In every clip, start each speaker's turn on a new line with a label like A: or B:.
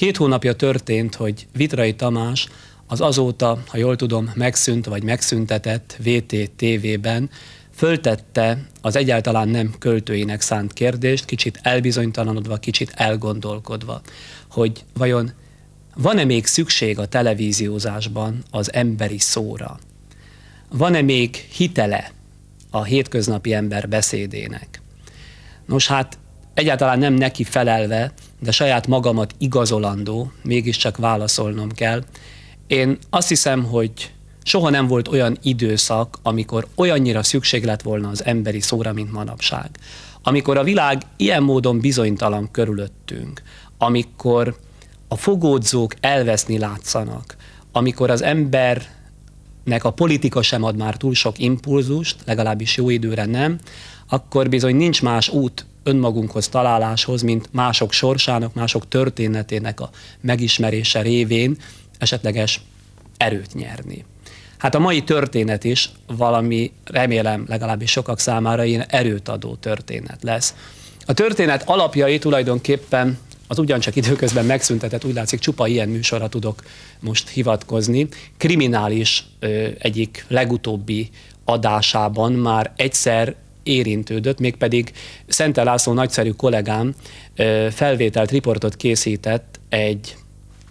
A: Két hónapja történt, hogy Vitrai Tamás az azóta, ha jól tudom, megszűnt vagy megszüntetett VT-TV-ben föltette az egyáltalán nem költőinek szánt kérdést, kicsit elbizonytalanodva, kicsit elgondolkodva, hogy vajon van-e még szükség a televíziózásban az emberi szóra? Van-e még hitele a hétköznapi ember beszédének? Nos hát egyáltalán nem neki felelve, de saját magamat igazolandó, mégiscsak válaszolnom kell. Én azt hiszem, hogy soha nem volt olyan időszak, amikor olyannyira szükség lett volna az emberi szóra, mint manapság. Amikor a világ ilyen módon bizonytalan körülöttünk, amikor a fogódzók elveszni látszanak, amikor az embernek a politika sem ad már túl sok impulzust, legalábbis jó időre nem, akkor bizony nincs más út önmagunkhoz találáshoz, mint mások sorsának, mások történetének a megismerése révén esetleges erőt nyerni. Hát a mai történet is valami, remélem legalábbis sokak számára ilyen erőt adó történet lesz. A történet alapjai tulajdonképpen az ugyancsak időközben megszüntetett, úgy látszik csupa ilyen műsorra tudok most hivatkozni. Kriminális egyik legutóbbi adásában már egyszer érintődött, mégpedig Szente László nagyszerű kollégám felvételt, riportot készített egy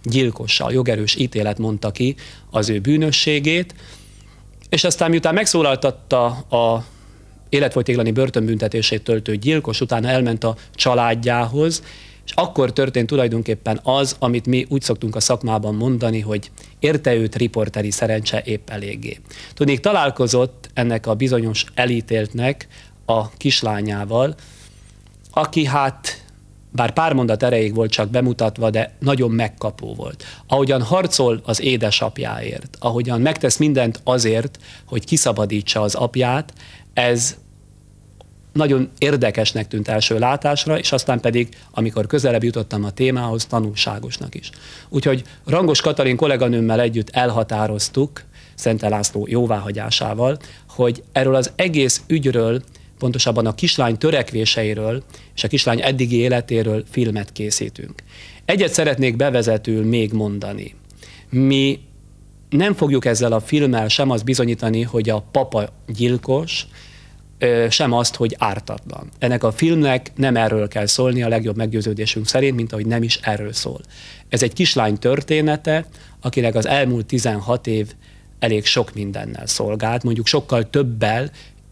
A: gyilkossal, jogerős ítélet mondta ki az ő bűnösségét, és aztán miután megszólaltatta a életfolytéglani börtönbüntetését töltő gyilkos, utána elment a családjához, és akkor történt tulajdonképpen az, amit mi úgy szoktunk a szakmában mondani, hogy érte őt riporteri szerencse épp eléggé. Tudnék, találkozott ennek a bizonyos elítéltnek a kislányával, aki hát bár pár mondat erejéig volt csak bemutatva, de nagyon megkapó volt. Ahogyan harcol az édesapjáért, ahogyan megtesz mindent azért, hogy kiszabadítsa az apját, ez nagyon érdekesnek tűnt első látásra, és aztán pedig, amikor közelebb jutottam a témához, tanulságosnak is. Úgyhogy Rangos Katalin kolléganőmmel együtt elhatároztuk, Szente László jóváhagyásával, hogy erről az egész ügyről, pontosabban a kislány törekvéseiről és a kislány eddigi életéről filmet készítünk. Egyet szeretnék bevezetül még mondani. Mi nem fogjuk ezzel a filmmel sem azt bizonyítani, hogy a papa gyilkos, sem azt, hogy ártatlan. Ennek a filmnek nem erről kell szólni a legjobb meggyőződésünk szerint, mint ahogy nem is erről szól. Ez egy kislány története, akinek az elmúlt 16 év elég sok mindennel szolgált, mondjuk sokkal többel,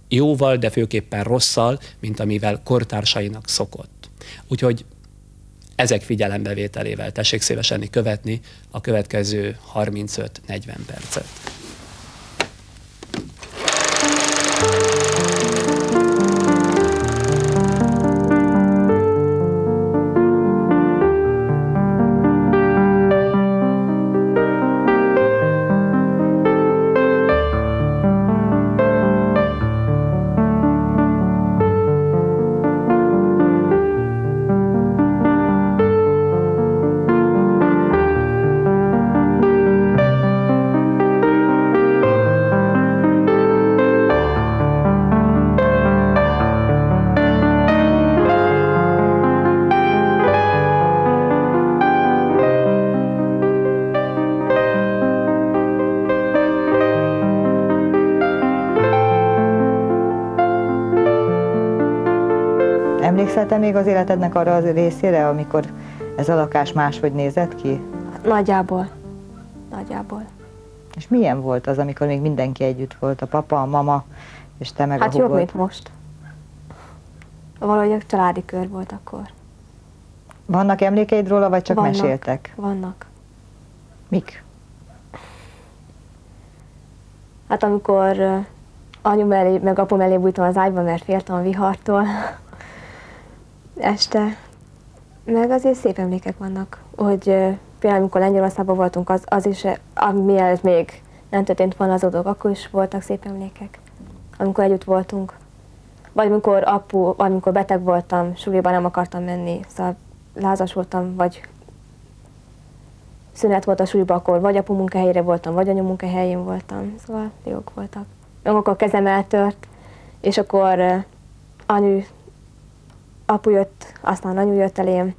A: jóval, de főképpen rosszal, mint amivel kortársainak szokott. Úgyhogy ezek figyelembevételével tessék szívesen követni a következő 35-40 percet.
B: Emlékszel te még az életednek arra az részére, amikor ez a lakás máshogy nézett ki?
C: Nagyjából. Nagyjából.
B: És milyen volt az, amikor még mindenki együtt volt, a papa, a mama, és te meg
C: hát
B: a hugod?
C: jobb, mint most. Valahogy a családi kör volt akkor.
B: Vannak emlékeid róla, vagy csak
C: vannak,
B: meséltek?
C: Vannak.
B: Mik?
C: Hát amikor anyu mellé, meg apu mellé bújtam az ágyba, mert féltem a vihartól, este. Meg azért szép emlékek vannak, hogy például amikor Lengyelországban voltunk, az, az is, mielőtt még nem történt volna az adók, akkor is voltak szép emlékek, amikor együtt voltunk. Vagy amikor apu, vagy amikor beteg voltam, suliban nem akartam menni, szóval lázas voltam, vagy szünet volt a suliba, akkor vagy apu munkahelyére voltam, vagy anyu munkahelyén voltam, szóval jók voltak. Amikor a kezem eltört, és akkor anyu apu jött, aztán anyu jött elém,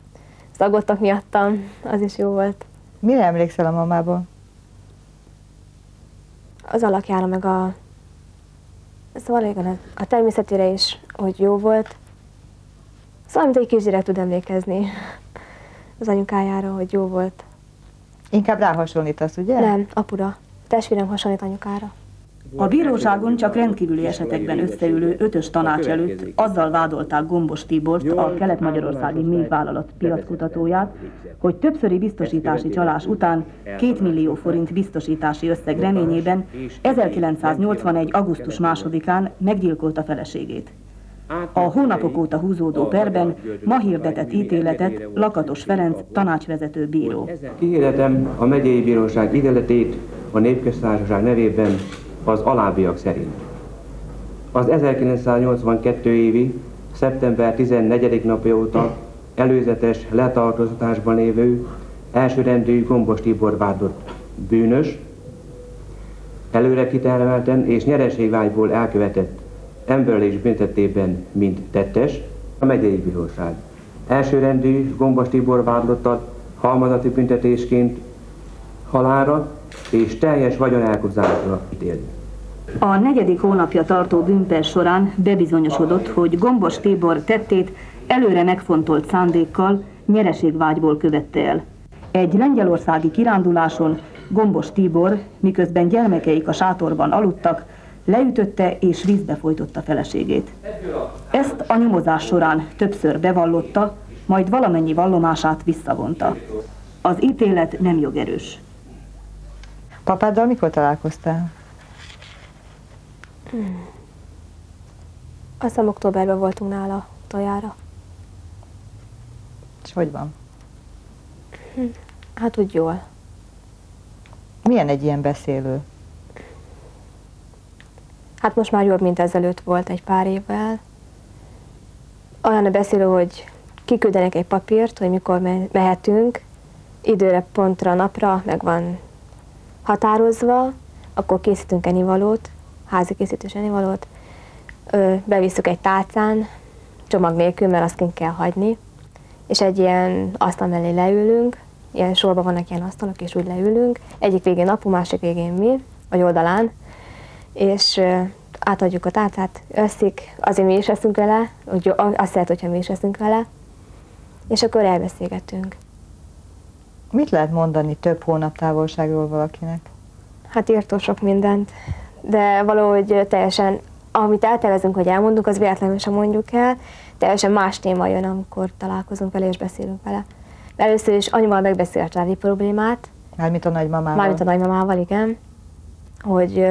C: szagodtak miattam, az is jó volt.
B: Mire emlékszel a mamából?
C: Az alakjára, meg a... Szóval igen, a, a természetére is, hogy jó volt. Szóval, mint egy kisgyerek tud emlékezni az anyukájára, hogy jó volt.
B: Inkább ráhasonlítasz, ugye?
C: Nem, apura. Testvérem hasonlít anyukára.
D: A bíróságon csak rendkívüli esetekben összeülő ötös tanács előtt azzal vádolták Gombos Tibort, a kelet-magyarországi méhvállalat piackutatóját, hogy többszöri biztosítási csalás után 2 millió forint biztosítási összeg reményében 1981. augusztus másodikán meggyilkolta feleségét. A hónapok óta húzódó perben ma hirdetett ítéletet Lakatos Ferenc tanácsvezető bíró.
E: Kihirdetem a megyei bíróság ítéletét a Népköztársaság nevében az alábbiak szerint. Az 1982 évi szeptember 14. napja óta előzetes letartóztatásban lévő elsőrendű Gombos Tibor vádott bűnös, előre kitermelten és nyereségvágyból elkövetett emberlés büntetében, mint tettes, a megyei bíróság. Elsőrendű Gombos Tibor vádlottat halmazati büntetésként halára és teljes vagyonelkozásra ítélt.
D: A negyedik hónapja tartó bűnper során bebizonyosodott, hogy Gombos Tibor tettét előre megfontolt szándékkal, nyereségvágyból követte el. Egy lengyelországi kiránduláson Gombos Tibor, miközben gyermekeik a sátorban aludtak, leütötte és vízbe folytotta feleségét. Ezt a nyomozás során többször bevallotta, majd valamennyi vallomását visszavonta. Az ítélet nem jogerős.
B: Papáddal mikor találkoztál?
C: Azt hiszem októberben voltunk nála tojára.
B: És hogy van?
C: Hát úgy jól.
B: Milyen egy ilyen beszélő?
C: Hát most már jobb, mint ezelőtt volt egy pár évvel. Olyan a beszélő, hogy kiküldenek egy papírt, hogy mikor me- mehetünk, időre, pontra, napra, meg van határozva, akkor készítünk ennivalót, házi készítős ennivalót, ö, bevisszük egy tálcán, csomag nélkül, mert azt kint kell hagyni, és egy ilyen asztal mellé leülünk, ilyen sorban vannak ilyen asztalok, és úgy leülünk, egyik végén apu, másik végén mi, vagy oldalán, és átadjuk a tálcát, összik, azért mi is eszünk vele, úgy azt lehet, hogyha mi is eszünk vele, és akkor elbeszélgetünk.
B: Mit lehet mondani több hónap távolságról valakinek?
C: Hát írtó sok mindent, de valahogy teljesen, amit eltervezünk, hogy elmondunk, az véletlenül sem mondjuk el, teljesen más téma jön, amikor találkozunk vele és beszélünk vele. Először is anyuval megbeszélt a családi problémát,
B: Mármint a nagymamával.
C: mármint a nagymamával, igen, hogy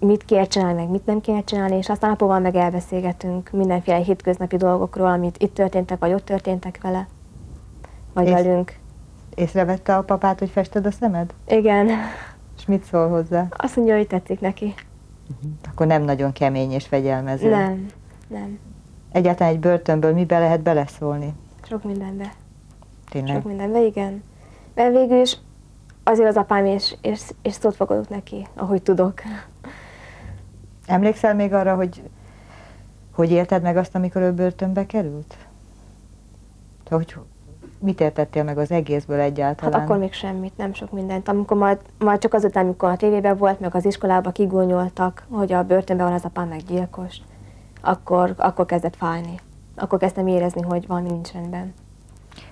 C: mit kéne csinálni, meg mit nem kéne csinálni, és aztán apuval meg elbeszélgetünk mindenféle hétköznapi dolgokról, amit itt történtek, vagy ott történtek vele, vagy
B: És-
C: velünk.
B: Észrevette a papát, hogy fested a szemed?
C: Igen,
B: És mit szól hozzá?
C: azt mondja, hogy tetszik neki.
B: Akkor nem nagyon kemény és fegyelmező.
C: Nem, nem,
B: Egyáltalán egy börtönből mibe lehet beleszólni?
C: sok mindenbe.
B: Tényleg.
C: Sok mindenbe, igen. Mert végül is azért az apám és, és, és szót fogadok neki, ahogy tudok.
B: Emlékszel még arra, hogy hogy élted meg azt, amikor ő börtönbe került? Hogy mit értettél meg az egészből
C: Hát
B: egyáltalán?
C: akkor még semmit, nem sok mindent. Amikor majd, majd csak azután, amikor a tévében volt, meg az iskolába kigúnyoltak, hogy a börtönben van az apám meg gyilkos, akkor, akkor kezdett fájni. Akkor kezdtem érezni, hogy valami nincs rendben.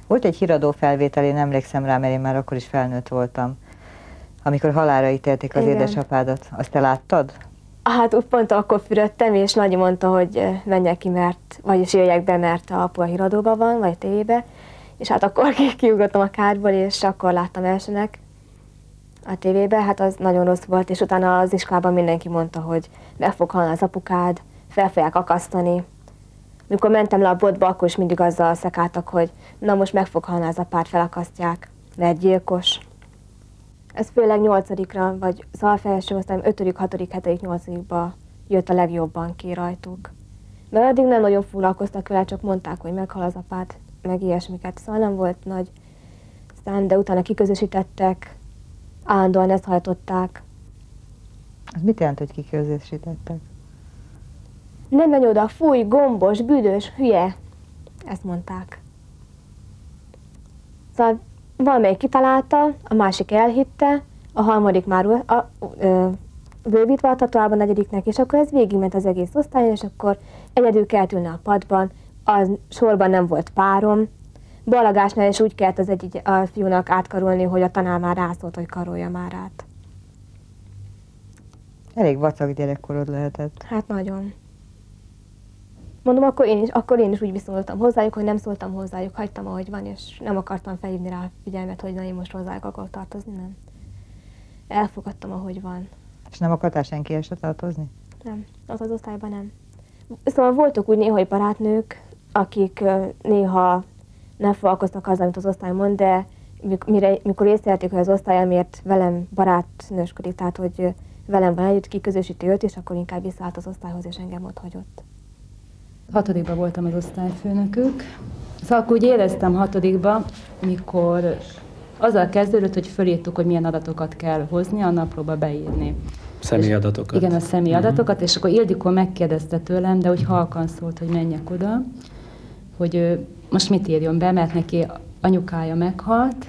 B: Volt egy híradó felvétel, én emlékszem rá, mert én már akkor is felnőtt voltam, amikor halára ítélték az
C: Igen.
B: édesapádat. Azt te láttad?
C: Hát úgy pont akkor fürödtem, és Nagyi mondta, hogy menjek ki, mert, vagyis jöjjek be, mert a apu a híradóban van, vagy a tévébe. És hát akkor ki- kiugrottam a kádból, és akkor láttam elsőnek a tévébe, hát az nagyon rossz volt, és utána az iskolában mindenki mondta, hogy meg fog halni az apukád, fel fogják akasztani. Mikor mentem le a boltba, akkor is mindig azzal szekáltak, hogy na most meg fog halni az apád, felakasztják, mert gyilkos. Ez főleg nyolcadikra, vagy szóval felső osztályom, ötödik, hatodik, hetedik, nyolcadikba jött a legjobban ki rajtuk. Mert addig nem nagyon foglalkoztak vele, csak mondták, hogy meghal az apád, meg ilyesmiket. Szóval nem volt nagy szám, de utána kiközösítettek, állandóan ezt hajtották.
B: Az mit jelent, hogy kiközösítettek?
C: Nem menj oda, fúj, gombos, büdös, hülye. Ezt mondták. Szóval valamelyik kitalálta, a másik elhitte, a harmadik már a, a, ö, bővítve tovább a negyediknek, és akkor ez végigment az egész osztályon, és akkor egyedül kellett ülni a padban, a sorban nem volt párom, Balagásnál is úgy kellett az egy a fiúnak átkarolni, hogy a tanár már rászólt, hogy karolja már át.
B: Elég vacak gyerekkorod lehetett.
C: Hát nagyon. Mondom, akkor én is, akkor én is úgy viszonyultam hozzájuk, hogy nem szóltam hozzájuk, hagytam, ahogy van, és nem akartam felhívni rá a figyelmet, hogy na én most hozzájuk akarok tartozni, nem. Elfogadtam, ahogy van.
B: És nem akartál senki se tartozni?
C: Nem, az az osztályban nem. Szóval voltak úgy néha barátnők, akik néha nem foglalkoztak azzal, amit az osztály mond, de mire, mikor észlelték, hogy az osztály miért velem barátnősködik, tehát hogy velem van együtt, kiközösíti őt, és akkor inkább visszaállt az osztályhoz, és engem ott hagyott.
F: Hatodikban voltam az osztályfőnökük. Szóval akkor úgy éreztem hatodikba, mikor azzal kezdődött, hogy fölírtuk, hogy milyen adatokat kell hozni, a naplóba beírni.
A: Személyadatokat.
F: Igen, a személyadatokat, uh-huh. és akkor Ildikó megkérdezte tőlem, de hogy halkan szólt, hogy menjek oda, hogy ő most mit írjon be, mert neki anyukája meghalt,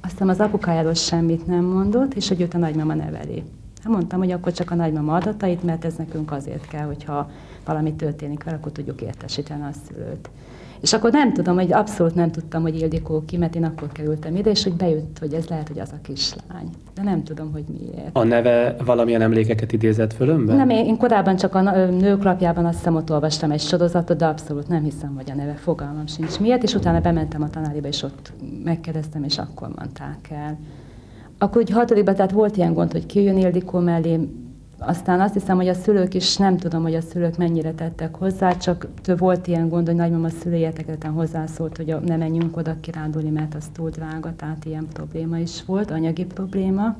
F: aztán az apukájáról semmit nem mondott, és hogy őt a nagymama neveli. Hát mondtam, hogy akkor csak a nagymama adatait, mert ez nekünk azért kell, hogyha valami történik vele, akkor tudjuk értesíteni a szülőt. És akkor nem tudom, hogy abszolút nem tudtam, hogy Ildikó ki, mert én akkor kerültem ide, és hogy bejött, hogy ez lehet, hogy az a kislány. De nem tudom, hogy miért.
A: A neve valamilyen emlékeket idézett fölönbe?
F: Nem, én, én korábban csak a nők lapjában azt hiszem, ott olvastam egy sorozatot, de abszolút nem hiszem, hogy a neve, fogalmam sincs miért, és utána bementem a tanáriba, és ott megkérdeztem, és akkor mondták el. Akkor hogy hatodikban, tehát volt ilyen gond, hogy kijön Ildikó mellé, aztán azt hiszem, hogy a szülők is, nem tudom, hogy a szülők mennyire tettek hozzá, csak több volt ilyen gond, hogy nagymama szülőjeteketen hozzászólt, hogy ne menjünk oda kirándulni, mert az túl drága, tehát ilyen probléma is volt, anyagi probléma.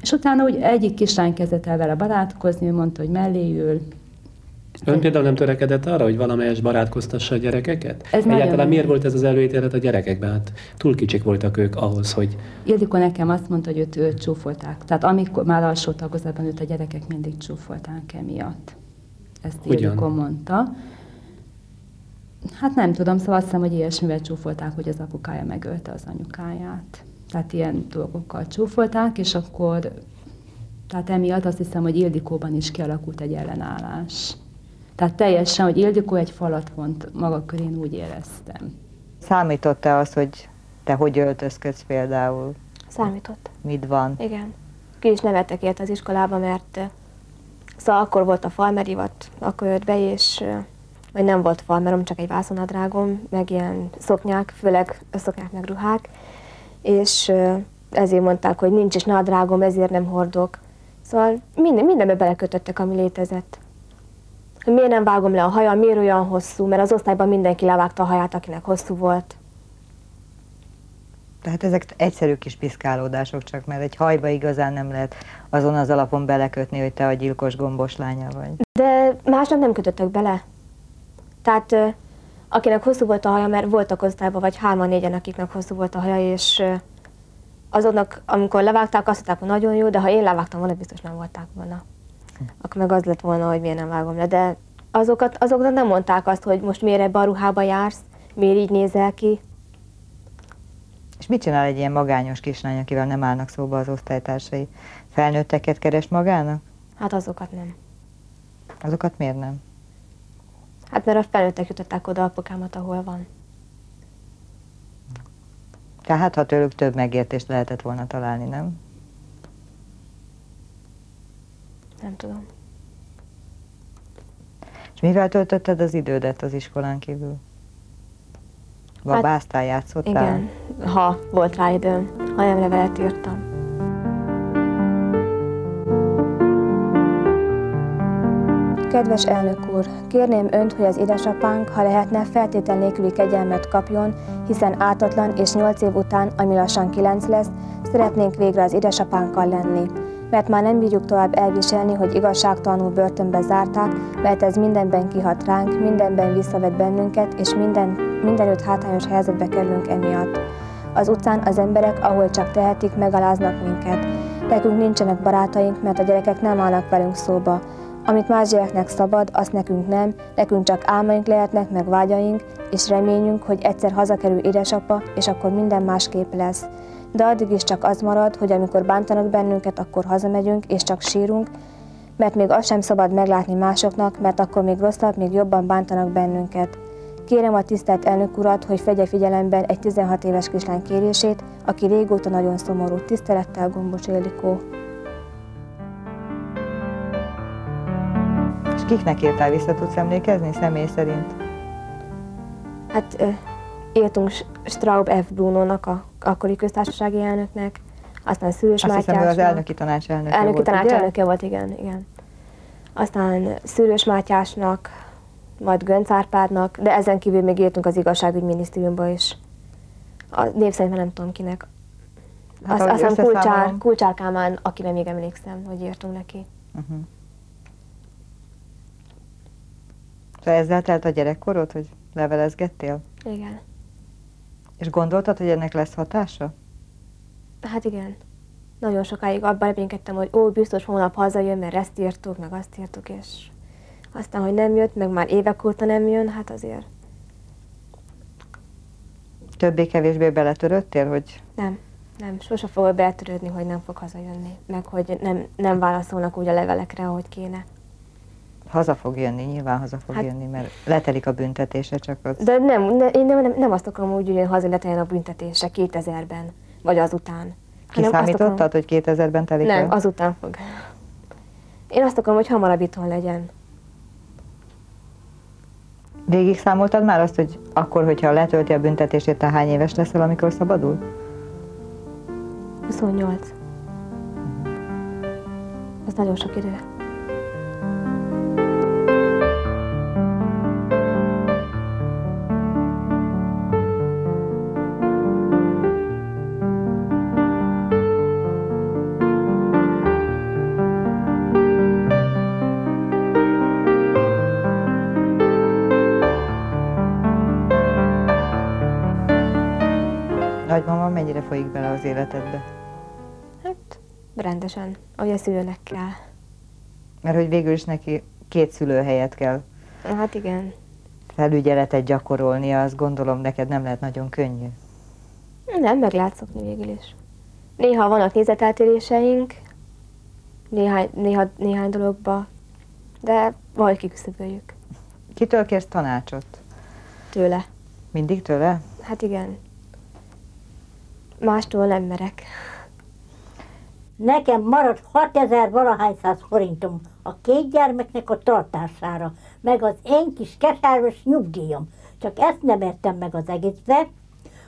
F: És utána úgy egyik kislány kezdett el vele barátkozni, ő mondta, hogy mellé ül,
A: Ön például nem törekedett arra, hogy valamelyes barátkoztassa a gyerekeket? Ez Egyáltalán nagyon... miért volt ez az előítélet a gyerekekben? Hát túl kicsik voltak ők ahhoz, hogy...
F: Ildikó nekem azt mondta, hogy őt, őt csúfolták. Tehát amikor már alsó tagozatban őt a gyerekek mindig csúfolták emiatt. Ezt Ildikó mondta. Hát nem tudom, szóval azt hiszem, hogy ilyesmivel csúfolták, hogy az apukája megölte az anyukáját. Tehát ilyen dolgokkal csúfolták, és akkor tehát emiatt azt hiszem, hogy Ildikóban is kialakult egy ellenállás. Tehát teljesen, hogy Ildikó egy falat vont maga körén, úgy éreztem.
B: Számított-e az, hogy te hogy öltözködsz például?
C: Számított.
B: Mit van?
C: Igen. Ki is nevettek ért az iskolába, mert szóval akkor volt a falmerivat, akkor jött be, és vagy nem volt falmerom, csak egy vászonadrágom, meg ilyen szoknyák, főleg szoknyák meg ruhák, és ezért mondták, hogy nincs is nadrágom, ezért nem hordok. Szóval minden, mindenbe belekötöttek, ami létezett miért nem vágom le a haja, miért olyan hosszú, mert az osztályban mindenki levágta a haját, akinek hosszú volt.
B: Tehát ezek egyszerű kis piszkálódások csak, mert egy hajba igazán nem lehet azon az alapon belekötni, hogy te a gyilkos gombos lánya vagy.
C: De másnak nem kötöttek bele. Tehát akinek hosszú volt a haja, mert voltak osztályban, vagy hárman, négyen, akiknek hosszú volt a haja, és azoknak, amikor levágták, azt mondták, hogy nagyon jó, de ha én levágtam volna, biztos nem volták volna akkor meg az lett volna, hogy miért nem vágom le. De azokat, azoknak nem mondták azt, hogy most miért ebbe a ruhába jársz, miért így nézel ki.
B: És mit csinál egy ilyen magányos kislány, akivel nem állnak szóba az osztálytársai? Felnőtteket keres magának?
C: Hát azokat nem.
B: Azokat miért nem?
C: Hát mert a felnőttek jutották oda apukámat, ahol van.
B: Tehát ha tőlük több megértést lehetett volna találni, nem?
C: Nem tudom.
B: És mivel töltötted az idődet az iskolán kívül? Babáztál, hát, játszottál?
C: Igen, ha volt rá időm, ha nem levelet írtam. Kedves elnök úr, kérném önt, hogy az édesapánk, ha lehetne, feltétel nélküli kegyelmet kapjon, hiszen átatlan és nyolc év után, ami lassan kilenc lesz, szeretnénk végre az édesapánkkal lenni mert már nem bírjuk tovább elviselni, hogy igazságtalanul börtönbe zárták, mert ez mindenben kihat ránk, mindenben visszavet bennünket, és minden, mindenütt hátrányos helyzetbe kerülünk emiatt. Az utcán az emberek, ahol csak tehetik, megaláznak minket. Nekünk nincsenek barátaink, mert a gyerekek nem állnak velünk szóba. Amit más gyereknek szabad, azt nekünk nem, nekünk csak álmaink lehetnek, meg vágyaink, és reményünk, hogy egyszer hazakerül édesapa, és akkor minden másképp lesz. De addig is csak az marad, hogy amikor bántanak bennünket, akkor hazamegyünk, és csak sírunk, mert még azt sem szabad meglátni másoknak, mert akkor még rosszabb, még jobban bántanak bennünket. Kérem a tisztelt elnök urat, hogy vegye figyelemben egy 16 éves kislány kérését, aki régóta nagyon szomorú. Tisztelettel Gombos Élikó.
B: És kiknek írtál vissza, tudsz emlékezni személy szerint?
C: Hát írtunk Straub F. Brunónak, a akkori köztársasági elnöknek, aztán Szűrös
B: Azt hiszem, ő az
C: Mátyásnak.
B: elnöki tanács elnöke
C: elnöki
B: volt, ugye?
C: tanácselnöke volt, igen, igen. Aztán Szűrös Mátyásnak, majd Gönc Árpádnak, de ezen kívül még írtunk az igazságügyminisztériumba is. A név szerint nem tudom kinek.
B: Hát,
C: Azt, aztán Kulcsár. Kulcsár Kálmán, akire még emlékszem, hogy írtunk neki.
B: Uh-huh. Szóval ezzel telt a gyerekkorod, hogy levelezgettél?
C: Igen.
B: És gondoltad, hogy ennek lesz hatása?
C: Hát igen. Nagyon sokáig abban reménykedtem, hogy ó, biztos holnap hazajön, mert ezt írtuk, meg azt írtuk, és aztán, hogy nem jött, meg már évek óta nem jön, hát azért
B: Többé-kevésbé beletöröttél, hogy
C: nem. Nem, sose fogok beltörődni, hogy nem fog hazajönni, meg hogy nem, nem válaszolnak úgy a levelekre, ahogy kéne.
B: Haza fog jönni, nyilván haza fog
C: Hát-
B: jönni, mert letelik a büntetése, csak ott
C: De nem, ne, én nem, nem, nem azt akarom úgy, hogy hazajöjjön a büntetése 2000-ben, vagy azután.
B: Kiszámítottad,
C: akarom-
B: hogy 2000-ben telik
C: Nem,
B: el?
C: azután fog. Én azt akarom, hogy hamarabb itthon legyen.
B: Végig számoltad már azt, hogy akkor, hogyha letölti a büntetését, te hány éves leszel, amikor szabadul?
C: 28. Ez nagyon sok idő.
B: Az életedbe?
C: Hát, rendesen, ahogy a szülőnek kell.
B: Mert hogy végül is neki két szülő helyet kell
C: Hát igen.
B: felügyeletet gyakorolnia, azt gondolom neked nem lehet nagyon könnyű.
C: Nem, meg lehet szokni végül is. Néha vannak nézeteltéréseink, néhány, néha, néhány dologba, de valahogy kiküszöböljük
B: Kitől kérsz tanácsot?
C: tőle.
B: Mindig tőle?
C: Hát igen. Mástól nem merek.
G: Nekem maradt 6000 valahányszáz forintom a két gyermeknek a tartására, meg az én kis keserves nyugdíjam. Csak ezt nem értem meg az egészbe,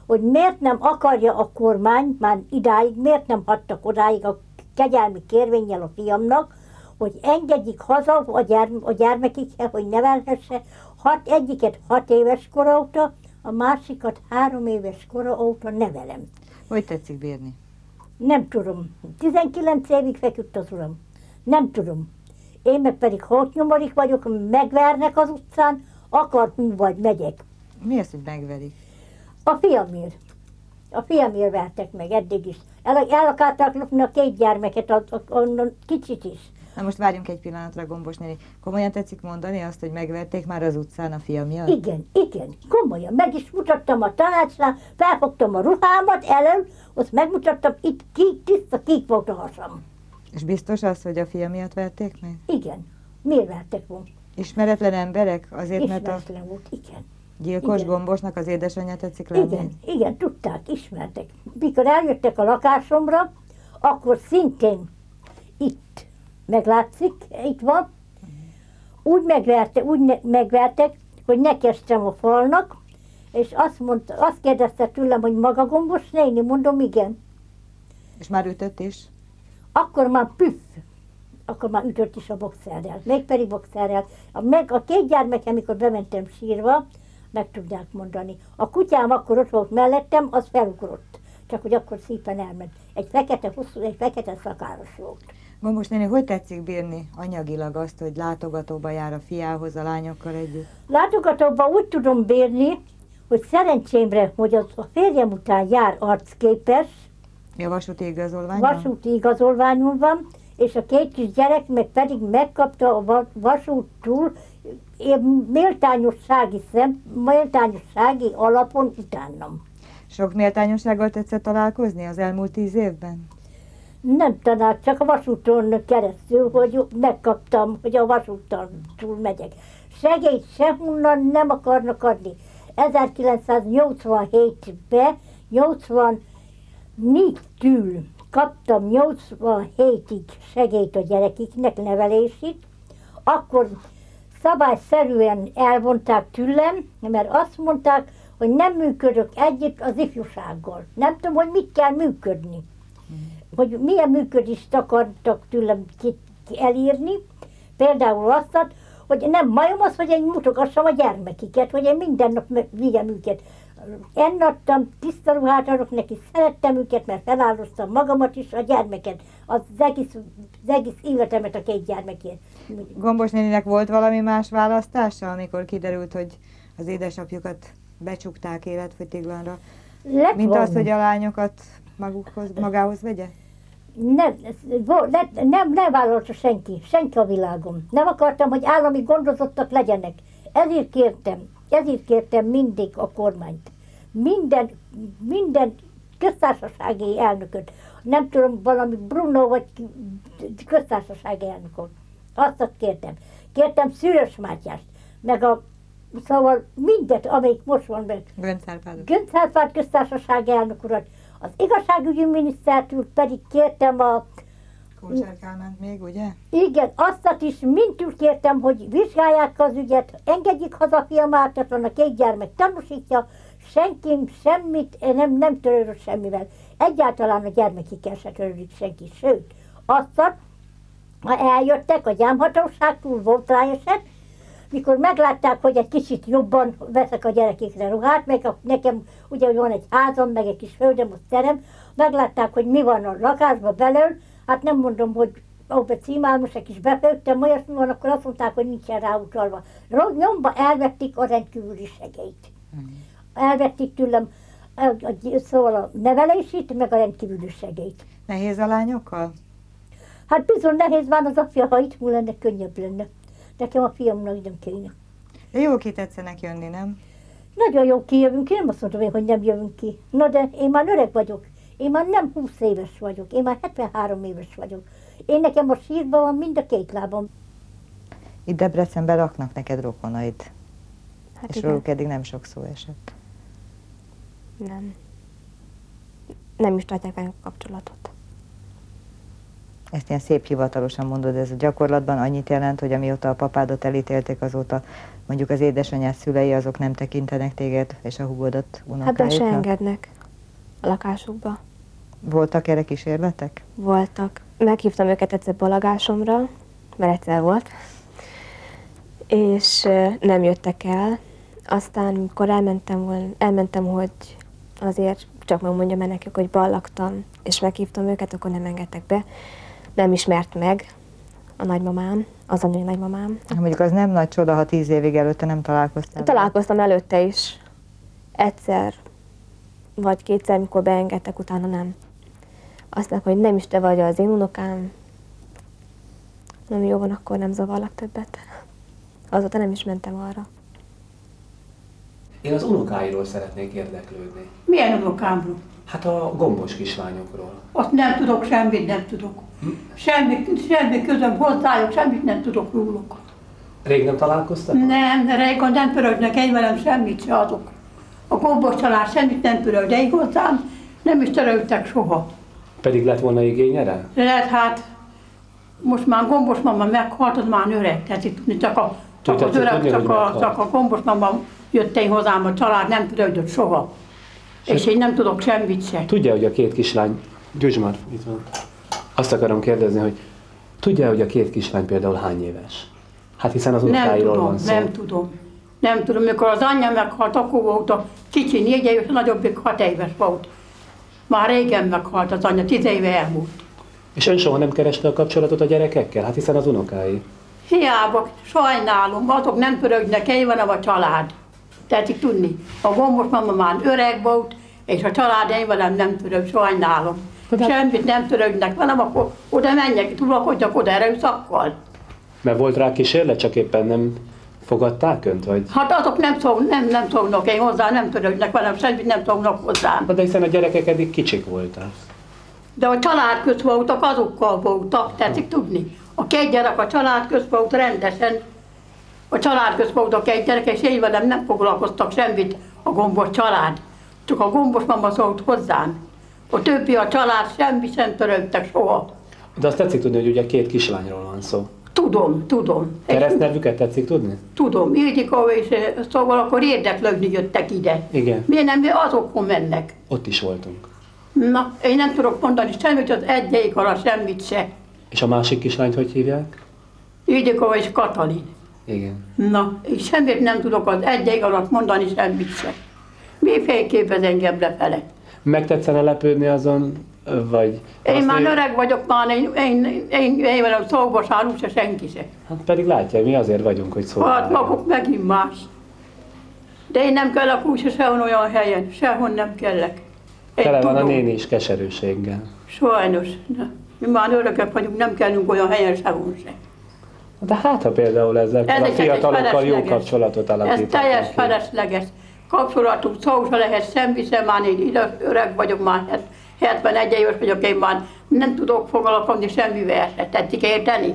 G: hogy miért nem akarja a kormány már idáig, miért nem hagytak odáig a kegyelmi kérvényel a fiamnak, hogy engedjék haza a, gyerm- a gyermekikhez, hogy nevelhesse, hat, egyiket hat éves kora óta, a másikat három éves kora óta nevelem.
B: Hogy tetszik bírni?
G: Nem tudom. 19 évig feküdt az uram. Nem tudom. Én meg pedig hótnyomorik vagyok, megvernek az utcán, akar hú vagy megyek.
B: Mi az, hogy megverik?
G: A fiamért. A fiamért vertek meg eddig is. El, el akarták lopni a két gyermeket, a, a, onnan kicsit is.
B: Na most várjunk egy pillanatra, Gombos néni. Komolyan tetszik mondani azt, hogy megverték már az utcán a fia miatt?
G: Igen, igen, komolyan. Meg is mutattam a tanácsnál, felfogtam a ruhámat elől, azt megmutattam, itt kék, tiszta kék volt a hasam.
B: És biztos az, hogy a fia miatt verték meg?
G: Igen. Miért vertek volna?
B: Ismeretlen emberek? Azért, mert a
G: Ismeretlen volt, igen.
B: gyilkos
G: Igen.
B: Gombosnak az édesanyja tetszik lenni?
G: Igen, igen, tudták, ismertek. Mikor eljöttek a lakásomra, akkor szintén itt meglátszik, itt van, úgy, megverte, úgy ne, megvertek, hogy ne kezdtem a falnak, és azt, mondta, azt kérdezte tőlem, hogy maga gombos néni, mondom, igen.
B: És már ütött is?
G: Akkor már püff, akkor már ütött is a boxerrel, mégpedig boxerrel. A, meg, a két gyermekem, amikor bementem sírva, meg tudják mondani. A kutyám akkor ott volt mellettem, az felugrott. Csak hogy akkor szépen elment. Egy fekete, hosszú, egy fekete szakáros volt.
B: Gombos néni, hogy tetszik bírni anyagilag azt, hogy látogatóba jár a fiához a lányokkal együtt?
G: Látogatóban úgy tudom bírni, hogy szerencsémre, hogy az a férjem után jár arcképes,
B: Mi a vasúti igazolvány?
G: vasúti igazolványul van, és a két kis gyerek meg pedig megkapta a va- vasúttól méltányossági, szem, méltányossági alapon utánam.
B: Sok méltányossággal tetszett találkozni az elmúlt tíz évben?
G: Nem tanált, csak a vasúton keresztül, hogy megkaptam, hogy a vasúton túl megyek. Segélyt sehonnan nem akarnak adni. 1987-ben, 84-től kaptam 87-ig segélyt a gyerekiknek, nevelését, akkor szabályszerűen elvonták tőlem, mert azt mondták, hogy nem működök együtt az ifjúsággal. Nem tudom, hogy mit kell működni. Hogy milyen működést akartak tőlem elírni. Például azt, hogy nem majom az, hogy én mutogassam a gyermekiket, hogy én minden nap vigyem őket. Ennadtam, tiszta ruhát adok neki, szerettem őket, mert feláldoztam magamat is, a gyermeket, az egész, az egész életemet a két gyermekért.
B: Gombos néninek volt valami más választása, amikor kiderült, hogy az édesapjukat becsukták életfogytiglanra,
G: Lett
B: mint
G: volna.
B: az, hogy a lányokat magukhoz, magához vegye?
G: Vo- le- nem, nem vállalta senki, senki a világon. Nem akartam, hogy állami gondozottak legyenek. Ezért kértem, ezért kértem mindig a kormányt. Minden, minden köztársasági elnököt. Nem tudom, valami Bruno vagy köztársasági elnököt. Azt kértem. Kértem Szűrös Mátyást, meg a Szóval mindet, amelyik most van meg.
B: Gönc Árpádot.
G: Gönc Árpád köztársasági elnök urat. Az igazságügyi minisztertől pedig kértem a
B: Kócsár Kálmánt még, ugye?
G: igen, azt is mintül kértem, hogy vizsgálják az ügyet, engedjék haza a fiamát, a két gyermek tanúsítja, senki semmit nem, nem törődött semmivel. Egyáltalán a gyermekikkel se törődik senki. Sőt, azt, ha eljöttek a gyámhatóságtól, volt rá eset, mikor meglátták, hogy egy kicsit jobban veszek a gyerekekre ruhát, meg a, nekem ugye van egy házam, meg egy kis földem, ott terem, meglátták, hogy mi van a lakásban belül, hát nem mondom, hogy ó, be címál, most egy kis befőttem, olyasmi van, akkor azt mondták, hogy nincsen ráutalva. Nyomba elvették a rendkívüli segélyt. Elvették tőlem szóval a nevelését, meg a rendkívüli segélyt.
B: Nehéz a lányokkal?
G: Hát bizony nehéz van az apja, ha itt lenne, könnyebb lenne. Nekem a fiamnak nem kéne.
B: De jól ki tetszenek jönni, nem?
G: Nagyon jó kijövünk, én nem azt mondom hogy nem jövünk ki. Na de én már öreg vagyok. Én már nem 20 éves vagyok, én már 73 éves vagyok. Én nekem a sírban van mind a két lábam.
B: Itt Debrecenben laknak neked rokonaid,
C: Hát
B: és
C: igen.
B: róluk eddig nem sok szó esett.
C: Nem. Nem is tartják velünk kapcsolatot.
B: Ezt ilyen szép hivatalosan mondod, ez a gyakorlatban annyit jelent, hogy amióta a papádat elítélték, azóta mondjuk az édesanyád szülei azok nem tekintenek téged és a húgodat
C: Hát be se engednek a lakásukba.
B: Voltak erre kísérletek?
C: Voltak. Meghívtam őket egyszer balagásomra, mert egyszer volt, és nem jöttek el. Aztán, mikor elmentem, volna, elmentem, hogy azért csak megmondjam nekik, hogy ballagtam, és meghívtam őket, akkor nem engedtek be. Nem ismert meg a nagymamám, az anyai nagymamám.
B: Hát Mondjuk az nem nagy csoda, ha tíz évig előtte nem találkoztál. vele.
C: Találkoztam előtte is. Egyszer, vagy kétszer, mikor beengedtek, utána nem. Azt mondták, hogy nem is te vagy az én unokám. Nem jó van, akkor nem zavarlak többet. Azóta nem is mentem arra.
A: Én az unokáiról szeretnék érdeklődni.
H: Milyen unokámról?
A: Hát a gombos kislányokról.
H: Azt nem tudok, semmit nem tudok. Semmi, semmi közöm hozzájuk, semmit nem tudok róluk.
A: Rég nem találkoztak?
H: Nem, régen nem pörögnek egy velem, semmit se adok. A gombos család semmit nem pörög, de hozzám nem is törődtek soha.
A: Pedig lett volna igény erre?
H: Lehet hát, most már gombos mama meghalt, az már öreg, tehát itt tudni, csak, a, csak az öreg, csak a, csak a gombos mama jött én hozzám, a család nem pörögött soha. És én nem tudok semmit se.
A: Tudja, hogy a két kislány... Győzs már, itt van. Azt akarom kérdezni, hogy tudja, hogy a két kislány például hány éves? Hát hiszen az
H: Nem
A: unokáiról
H: tudom,
A: van szó.
H: nem tudom. Nem tudom, mikor az anyja meghalt, akkor volt a kicsi négy éves, a nagyobbik hat éves volt. Már régen meghalt az anyja, tíz éve elmúlt.
A: És ön soha nem kereste a kapcsolatot a gyerekekkel? Hát hiszen az unokái.
H: Hiába, sajnálom, azok nem pörögnek, egy van a család. Tetszik tudni. A gombos mama már öreg volt, és a család én velem nem pörög, sajnálom. Semmit nem törődnek velem, akkor oda menjek, tulakodjak oda erőszakkal.
A: Mert volt rá kísérlet, csak éppen nem fogadták önt, vagy?
H: Hát azok nem, szól, nem, nem szólnak én hozzá, nem törődnek velem, semmit nem szólnak hozzám.
A: De hiszen a gyerekek eddig kicsik voltak.
H: De a család közt voltak, azokkal voltak, tetszik tudni. A két gyerek a család közt volt rendesen, a család közt volt a két gyerek, és én velem nem foglalkoztak semmit a gombos család. Csak a gombos mama szólt hozzám. A többi a család semmi sem törődtek soha.
A: De azt tetszik tudni, hogy ugye két kislányról van szó.
H: Tudom, tudom.
A: Keresztnevüket tetszik tudni?
H: Tudom, Ildikó és eh, szóval akkor érdeklődni jöttek ide.
A: Igen.
H: Miért nem mi azokon mennek?
A: Ott is voltunk.
H: Na, én nem tudok mondani semmit, az egyeik alatt semmit se.
A: És a másik kislányt hogy hívják?
H: Ildikó és Katalin.
A: Igen.
H: Na, és semmit nem tudok az egyeik alatt mondani semmit se. Mi félképez engem lefele?
A: Megtetszene lepődni azon, vagy...
H: Én már
A: hogy-
H: öreg vagyok, már én, én, én, én, én velem szóba sárul se senki se.
A: Hát pedig látja, mi azért vagyunk, hogy
H: Hát
A: szólálunk.
H: maguk megint más. De én nem kellek úgy se sehol olyan helyen, sehol nem kellek. Én
A: Tele van a
H: tudom.
A: néni is keserűséggel.
H: Sajnos. Na, mi már öregek vagyunk, nem kellünk olyan helyen sehol se.
A: De hát, ha például ezzel
H: Ez
A: a fiatalokkal jó kapcsolatot
H: Ez
A: alakítanak.
H: teljes
A: ki.
H: felesleges. Kapcsolatunk szó se lehet semmi sem, már én ide öreg vagyok már, hát 71 éves vagyok, én már nem tudok foglalkozni semmivel se. Tetszik érteni?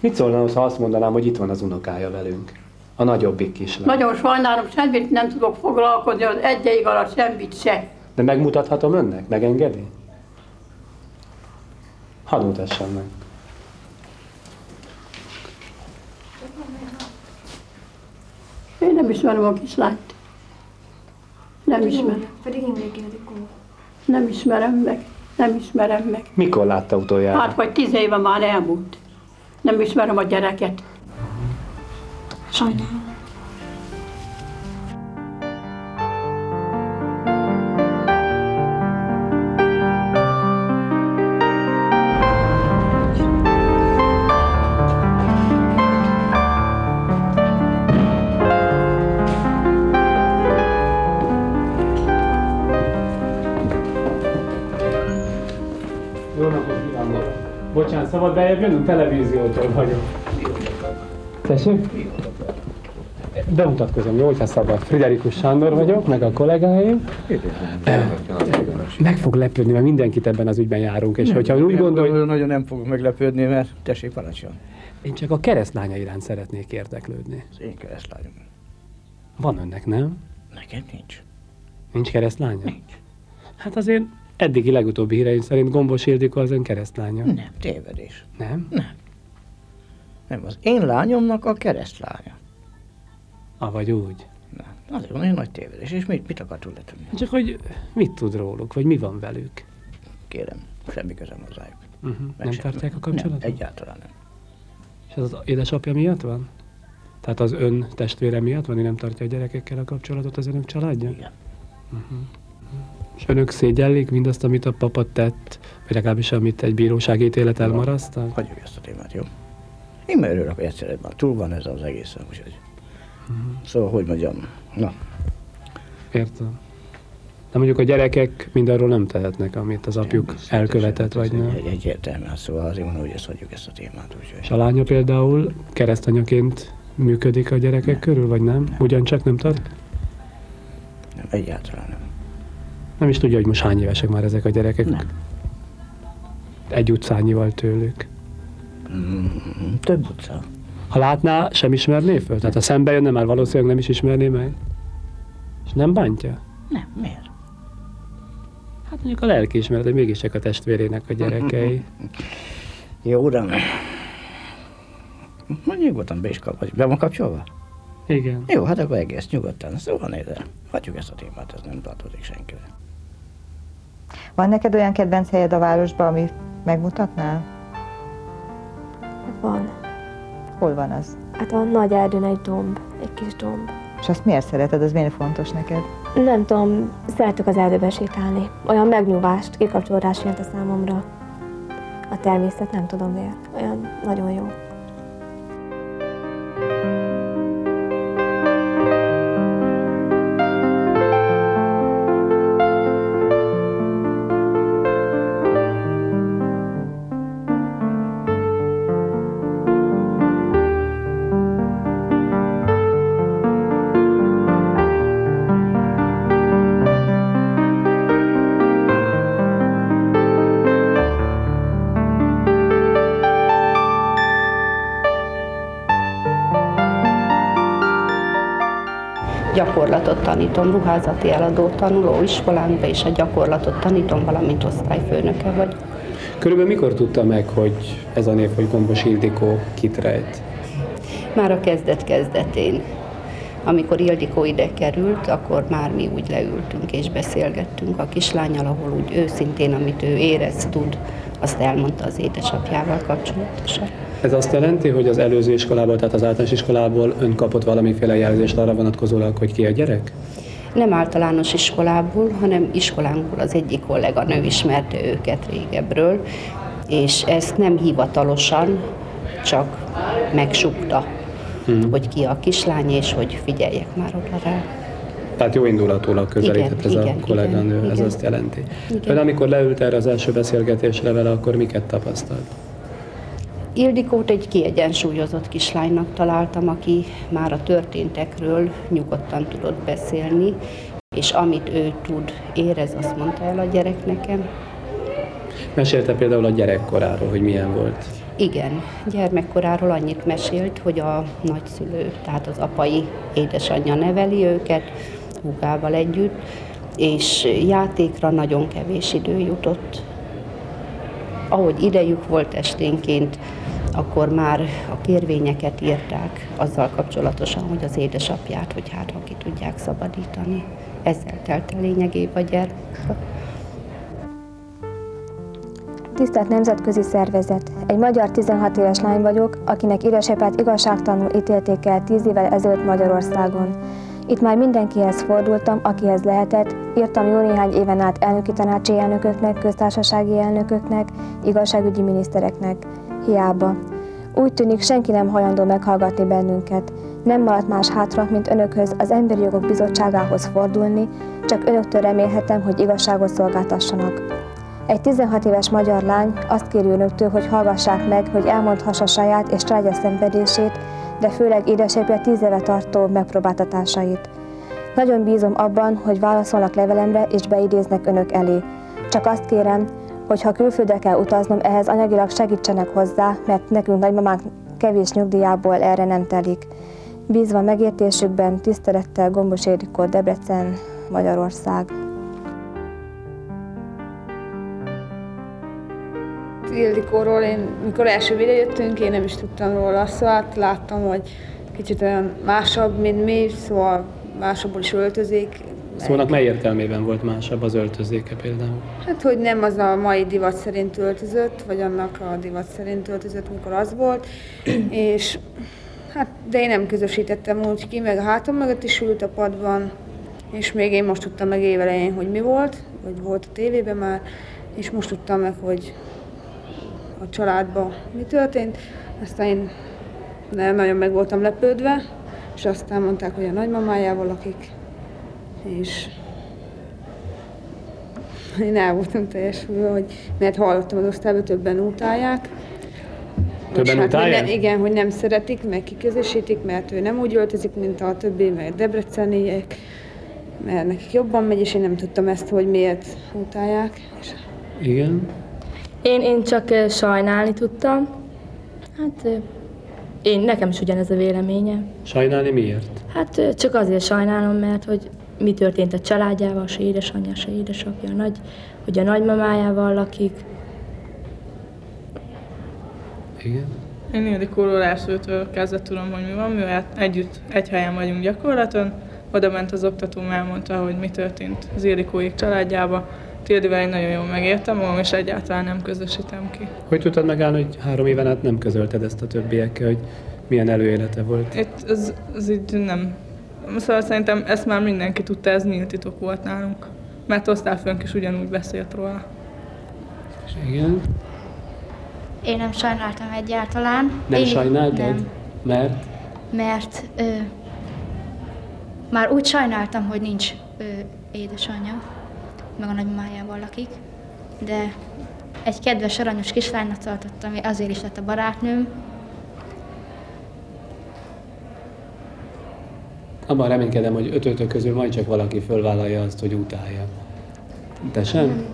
A: Mit szólna, ha azt mondanám, hogy itt van az unokája velünk? A nagyobbik kislány.
H: Nagyon sajnálom, semmit nem tudok foglalkozni, az egyeig alatt semmit se.
A: De megmutathatom önnek? Megengedi? Hadd mutassam meg.
H: Én nem ismerem a kislányt. Nem ismerem.
C: Pedig Imrék Ildikó.
H: Nem ismerem meg. Nem ismerem meg.
A: Mikor látta utoljára?
H: Hát vagy tíz éve már elmúlt. Nem ismerem a gyereket.
C: Sajnálom.
A: Szabad bejebb jönnünk? Televíziótól vagyok. Tessék? Bemutatkozom, jó, hogyha szabad. Friderikus Sándor vagyok, meg a kollégáim. Meg fog lepődni, mert mindenkit ebben az ügyben járunk, és hogyha úgy gondolja,
I: Nagyon, nagyon nem fogok meglepődni, mert tessék parancsolni.
A: én csak a keresztlánya iránt szeretnék érdeklődni.
I: Az én keresztlányom.
A: Van önnek, nem?
I: Neked nincs.
A: Nincs keresztlánya? Nincs. Hát azért eddigi legutóbbi híreim szerint Gombos Ildikó az ön keresztlánya.
I: Nem, tévedés.
A: Nem?
I: Nem, az én lányomnak a keresztlánya.
A: Avagy úgy.
I: Nem, azért van egy nagy tévedés. És mit, mit akar tőle tudni?
A: Csak hogy mit tud róluk, vagy mi van velük?
I: Kérem, semmi közem hozzájuk.
A: Uh-huh.
I: Meg
A: Nem
I: sem-
A: tartják a kapcsolatot?
I: Nem, egyáltalán nem.
A: És ez az édesapja miatt van? Tehát az ön testvére miatt van, hogy nem tartja a gyerekekkel a kapcsolatot az önök családja?
I: Igen.
A: És önök szégyellik mindazt, amit a papa tett, vagy legalábbis amit egy bírósági ítélet elmarasztal?
I: Hagyjuk ezt a témát, jó? Én már örülök, hogy egyszerűen már túl van ez az egészen, úgyhogy... Szóval, hogy mondjam, na,
A: Értem. De mondjuk a gyerekek mindarról nem tehetnek, amit az apjuk elkövetett, vagy nem.
I: Egy, egyértelmű, hát szóval azért mondom, hogy ezt hagyjuk ezt a témát,
A: És
I: úgyhogy...
A: a lánya például keresztanyaként működik a gyerekek körül, vagy nem? Ugyancsak nem tart?
I: Nem, egyáltalán nem.
A: Nem is tudja, hogy most hány évesek már ezek a gyerekek.
I: Nem.
A: Egy utcányival tőlük.
I: Mm, több utca.
A: Ha látná, sem ismerné föl? Tehát ha szembe jönne, már valószínűleg nem is ismerné meg? És nem bántja?
I: Nem, miért?
A: Hát mondjuk a lelkiismeret, hogy mégiscsak a testvérének a gyerekei.
I: Jó, uram. Nyugodtan be is kap, vagy be van kapcsolva?
A: Igen.
I: Jó, hát akkor egész nyugodtan. Szóval nézze, hagyjuk ezt a témát, ez nem tartozik senkire.
B: Van neked olyan kedvenc helyed a városban, amit megmutatnál?
C: Van.
B: Hol van az?
C: Hát a nagy erdőn egy domb, egy kis domb.
B: És azt miért szereted, az miért fontos neked?
C: Nem tudom, szeretek az erdőbe sétálni. Olyan megnyugvást, kikapcsolódást jelent a számomra. A természet nem tudom miért. Olyan nagyon jó.
J: Gyakorlatot tanítom, ruházati eladó tanulóiskolánkba, és a gyakorlatot tanítom, valamint osztályfőnöke vagy.
A: Körülbelül mikor tudta meg, hogy ez a név, hogy Gombos Ildikó kit rejt?
J: Már a kezdet-kezdetén. Amikor Ildikó ide került, akkor már mi úgy leültünk és beszélgettünk a kislányal, ahol úgy őszintén, amit ő érez, tud, azt elmondta az édesapjával kapcsolatosan.
A: Ez azt jelenti, hogy az előző iskolából, tehát az általános iskolából ön kapott valamiféle jelzést arra vonatkozólag, hogy ki a gyerek?
J: Nem általános iskolából, hanem iskolánkból az egyik kolléganő ismerte őket régebről, és ezt nem hivatalosan, csak megsukta, hmm. hogy ki a kislány, és hogy figyeljek már oda rá.
A: Tehát jó indulatúlag közelített ez
J: igen,
A: a kolléganő,
J: igen,
A: ez
J: igen.
A: azt jelenti.
J: Igen.
A: Ön amikor leült erre az első beszélgetésre vele, akkor miket tapasztalt?
J: Ildikót egy kiegyensúlyozott kislánynak találtam, aki már a történtekről nyugodtan tudott beszélni, és amit ő tud, érez, azt mondta el a gyerek nekem.
A: Mesélte például a gyerekkoráról, hogy milyen volt.
J: Igen, gyermekkoráról annyit mesélt, hogy a nagyszülő, tehát az apai édesanyja neveli őket, húgával együtt, és játékra nagyon kevés idő jutott. Ahogy idejük volt esténként, akkor már a kérvényeket írták azzal kapcsolatosan, hogy az édesapját, hogy hát ha ki tudják szabadítani. Ezzel telt el lényegében a gyermek.
C: Tisztelt Nemzetközi Szervezet! Egy magyar 16 éves lány vagyok, akinek édesapját igazságtalanul ítélték el 10 évvel ezelőtt Magyarországon. Itt már mindenkihez fordultam, akihez lehetett, írtam jó néhány éven át elnöki tanácsi elnököknek, köztársasági elnököknek, igazságügyi minisztereknek. Hiába. Úgy tűnik, senki nem hajlandó meghallgatni bennünket. Nem maradt más hátra, mint önökhöz, az Emberi Jogok Bizottságához fordulni, csak önöktől remélhetem, hogy igazságot szolgáltassanak. Egy 16 éves magyar lány azt kéri önöktől, hogy hallgassák meg, hogy elmondhassa saját és családja szenvedését, de főleg édesapja 10 éve tartó megpróbáltatásait. Nagyon bízom abban, hogy válaszolnak levelemre és beidéznek önök elé. Csak azt kérem, hogy ha külföldre kell utaznom, ehhez anyagilag segítsenek hozzá, mert nekünk nagymamánk kevés nyugdíjából erre nem telik. Bízva megértésükben, tisztelettel Gombos Érikó, Debrecen, Magyarország.
K: Ildikóról én, mikor első ide jöttünk, én nem is tudtam róla, szóval láttam, hogy kicsit olyan másabb, mint mi, szóval másabbul is öltözik.
A: Szónak mely értelmében volt másabb az öltözéke például?
K: Hát, hogy nem az a mai divat szerint öltözött, vagy annak a divat szerint öltözött, mikor az volt, és hát, de én nem közösítettem úgy ki, meg a hátam mögött is ült a padban, és még én most tudtam meg évelején, hogy mi volt, vagy volt a tévében már, és most tudtam meg, hogy a családban mi történt. Aztán én nem nagyon meg voltam lepődve, és aztán mondták, hogy a nagymamájával lakik, és én el voltam teljesülve, hogy, mert hallottam az osztályban, többen utálják.
A: Többen
K: Vagy
A: utálják?
K: ne, igen, hogy nem szeretik, meg kiközösítik, mert ő nem úgy öltözik, mint a többi, meg debreceniek, mert nekik jobban megy, és én nem tudtam ezt, hogy miért utálják. És
A: Igen.
L: Én, én csak sajnálni tudtam. Hát én, nekem is ugyanez a véleményem.
A: Sajnálni miért?
L: Hát csak azért sajnálom, mert hogy mi történt a családjával, se édesanyja, se édesapja, a nagy, hogy a nagymamájával lakik.
A: Igen.
M: Én Ildikóról elsőtől kezdve tudom, hogy mi van, mivel együtt egy helyen vagyunk gyakorlaton. Oda ment az oktatóm, elmondta, hogy mi történt az Ildikóik családjába. Tildivel én nagyon jól megértem magam, és egyáltalán nem közösítem ki.
A: Hogy tudtad megállni, hogy három éven át nem közölted ezt a többiekkel, hogy milyen előélete volt?
M: Itt ez, ez így nem... Szóval szerintem ezt már mindenki tudta, ez nyílt titok volt nálunk. Mert osztályfőnk is ugyanúgy beszélt róla.
A: Igen.
N: Én nem sajnáltam egyáltalán.
A: Nem
N: Én,
A: sajnáltad?
N: Nem,
A: Mert?
N: mert ö, már úgy sajnáltam, hogy nincs ö, édesanyja, meg a nagymamájával lakik, de egy kedves, aranyos kislánynak tartottam, azért is lett a barátnőm.
A: Abban reménykedem, hogy ötötök közül majd csak valaki fölvállalja azt, hogy utálja. Te sem?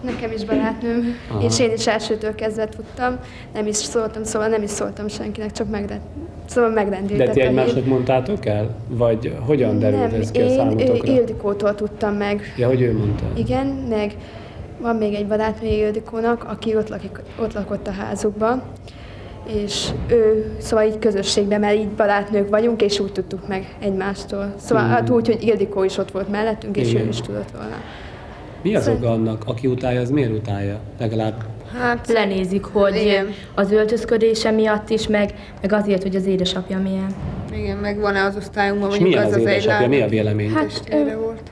O: Nekem is barátnőm,
A: Aha.
O: és én is elsőtől kezdve tudtam, nem is szóltam, szóval nem is szóltam senkinek, csak megre- Szóval
A: De
O: megrendültek
A: ti
O: a
A: egymásnak mondtátok el? Vagy hogyan derült
O: Nem,
A: ez ki a
O: én
A: számotokra?
O: ő, Ildikótól tudtam meg.
A: Ja, hogy ő mondta.
O: Igen, meg van még egy barátnője Ildikónak, aki ott, lakik, ott lakott a házukban, és ő, szóval így közösségben, mert így barátnők vagyunk, és úgy tudtuk meg egymástól. Szóval
A: Mhm.
O: hát úgy, hogy Ildikó is ott volt mellettünk, és
A: Igen.
O: ő is tudott volna.
A: Mi az
O: Szerint-
A: oka annak, aki utálja, az miért utálja? Legalább
O: Hát
L: lenézik, hogy
O: igen.
L: az öltözködése miatt is, meg, meg azért, hogy az édesapja milyen.
K: Igen, meg van-e az osztályunkban,
A: És milyen
K: az
A: az
K: az egy
A: édesapja? Mi a vélemény?
K: Hát, testvére volt.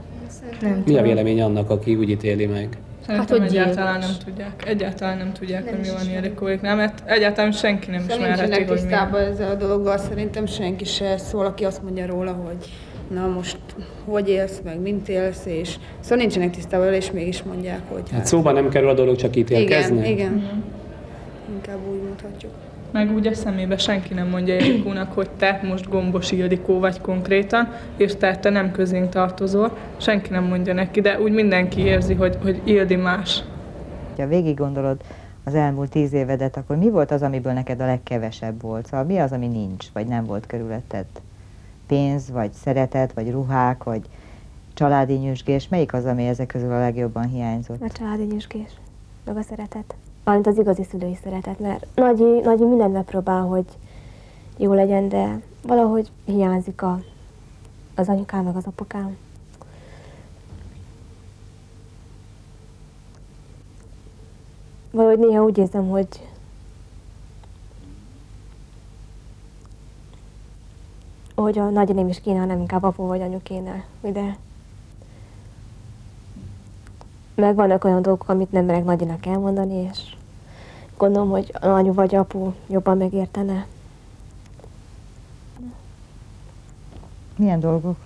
L: Nem
A: Mi a vélemény annak, aki úgy ítéli meg?
M: Szerintem
L: hogy
M: egyáltalán
L: gyilkos.
M: nem tudják. Egyáltalán nem tudják, hogy mi van Ildikóiknál, mert egyáltalán senki nem ismerheti, hogy mi.
K: tisztában ezzel a dologgal, szerintem senki se szól, aki azt mondja róla, hogy na most hogy élsz, meg mint élsz, és szóval nincsenek tisztában és mégis mondják, hogy
A: Hát szóba nem kerül a dolog, csak ítélkezni?
K: igen, igen. Inkább úgy mondhatjuk.
M: Meg úgy a szemébe senki nem mondja Ildikónak, hogy te most gombos Ildikó vagy konkrétan, és te, te nem közénk tartozol. Senki nem mondja neki, de úgy mindenki érzi, hogy, hogy Ildi más.
B: Ha végig gondolod az elmúlt tíz évedet, akkor mi volt az, amiből neked a legkevesebb volt? Szóval mi az, ami nincs, vagy nem volt körülötted? Pénz, vagy szeretet, vagy ruhák, vagy családi nyüzsgés? Melyik az, ami ezek közül a legjobban hiányzott?
C: A családi nyüzsgés, meg a szeretet. Valamint az igazi szülői szeretet, mert Nagyi, Nagyi mindent megpróbál, hogy jó legyen, de valahogy hiányzik a, az anyukám, meg az apukám. Valahogy néha úgy érzem, hogy hogy a nagyaném is kéne, hanem inkább apu vagy anyu kéne, de meg vannak olyan dolgok, amit nem merek nagyinak elmondani, és gondolom, hogy a anyu vagy apu jobban megértene.
B: Milyen dolgok?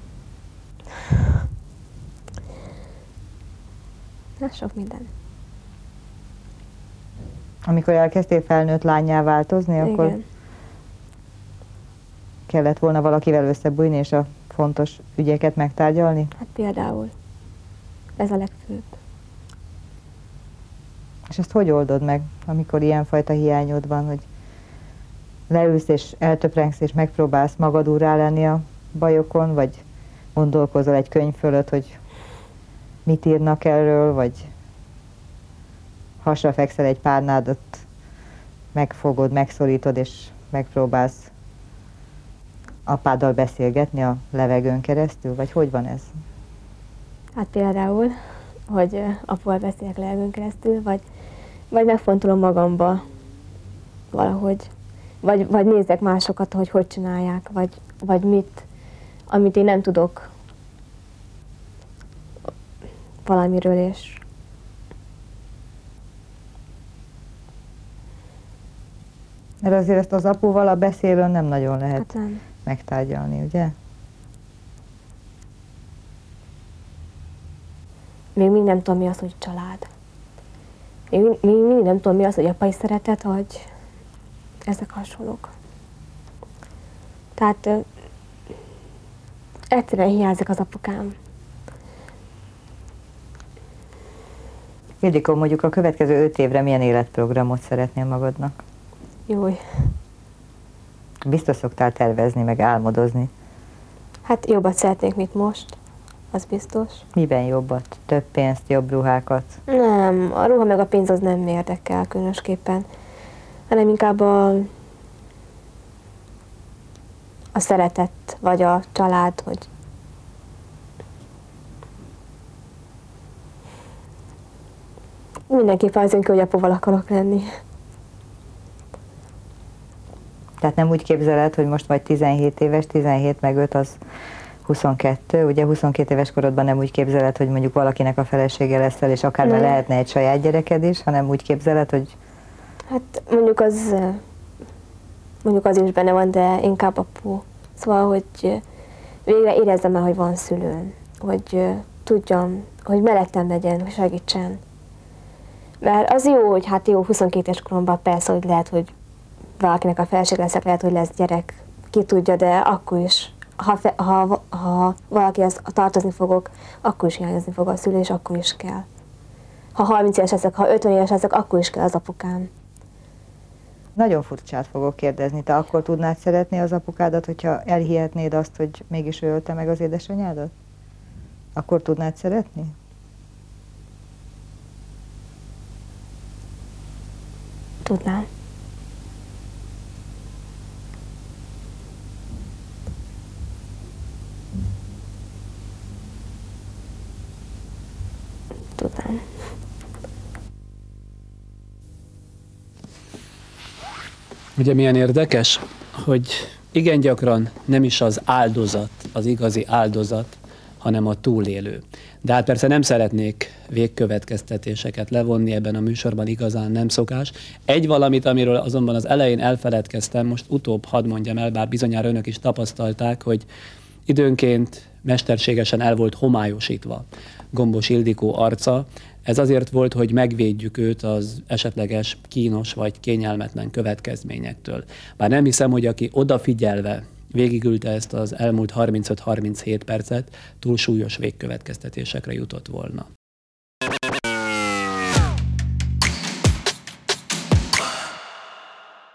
C: Na, sok minden.
B: Amikor elkezdtél felnőtt lányá változni, akkor
C: Igen.
B: Kellett volna valakivel összebújni, és a fontos ügyeket megtárgyalni?
C: Hát például. Ez a legfőbb.
B: És ezt hogy oldod meg, amikor ilyenfajta hiányod van, hogy leülsz és eltöprengsz és megpróbálsz magad úrrá lenni a bajokon, vagy gondolkozol egy könyv fölött, hogy mit írnak erről, vagy hasra fekszel egy párnádat, megfogod, megszorítod, és megpróbálsz apáddal beszélgetni a levegőn keresztül, vagy hogy van ez?
C: Hát például, hogy apuval beszélek lelkön keresztül, vagy, vagy megfontolom magamba valahogy, vagy, vagy nézek másokat, hogy hogy csinálják, vagy, vagy mit, amit én nem tudok valamiről, és
B: Mert azért ezt az apuval a beszélőn nem nagyon lehet
C: hát nem.
B: Megtárgyalni, ugye?
C: Még mindig nem tudom, mi az, hogy család. Még, még mindig nem tudom, mi az, hogy apai szeretet, vagy ezek hasonlók. Tehát ö, egyszerűen hiányzik az apukám.
B: Ildikó, mondjuk a következő öt évre milyen életprogramot szeretnél magadnak?
C: Jó.
B: Biztos szoktál tervezni, meg álmodozni.
C: Hát jobbat szeretnék, mint most, az biztos.
B: Miben jobbat? Több pénzt, jobb ruhákat?
C: Nem, a ruha meg a pénz az nem érdekel különösképpen, hanem inkább a, a szeretet, vagy a család, hogy mindenképpen az hogy apuval akarok lenni.
B: Tehát nem úgy képzeled, hogy most vagy 17 éves, 17 meg 5 az 22, ugye 22 éves korodban nem úgy képzeled, hogy mondjuk valakinek a felesége leszel, és akár
C: Nem.
B: lehetne egy saját gyereked is, hanem úgy képzeled, hogy
C: Hát mondjuk az, mondjuk az is benne van, de inkább apu. Szóval, hogy végre érezzem el, hogy van szülőm, hogy tudjam, hogy mellettem legyen, hogy segítsen. Mert az jó, hogy hát jó, 22 éves koromban persze, hogy lehet, hogy valakinek a felség leszek, lehet, hogy lesz gyerek, ki tudja, de akkor is, ha, fe, ha, ha valakihez tartozni fogok, akkor is hiányozni fog a szülő, és akkor is kell. Ha 30 éves leszek, ha 50 éves leszek, akkor is kell az apukám.
B: Nagyon furcsát fogok kérdezni. Te akkor tudnád szeretni az apukádat, hogyha elhihetnéd azt, hogy mégis ő ölte meg az édesanyádat? Akkor tudnád szeretni?
C: Tudnám.
A: Ugye milyen érdekes, hogy igen gyakran nem is az áldozat, az igazi áldozat, hanem a túlélő. De hát persze nem szeretnék végkövetkeztetéseket levonni ebben a műsorban, igazán nem szokás. Egy valamit, amiről azonban az elején elfeledkeztem, most utóbb hadd mondjam el, bár bizonyára önök is tapasztalták, hogy időnként mesterségesen el volt homályosítva Gombos Ildikó arca. Ez azért volt, hogy megvédjük őt az esetleges kínos vagy kényelmetlen következményektől. Bár nem hiszem, hogy aki odafigyelve végigülte ezt az elmúlt 35-37 percet, túl súlyos végkövetkeztetésekre jutott volna.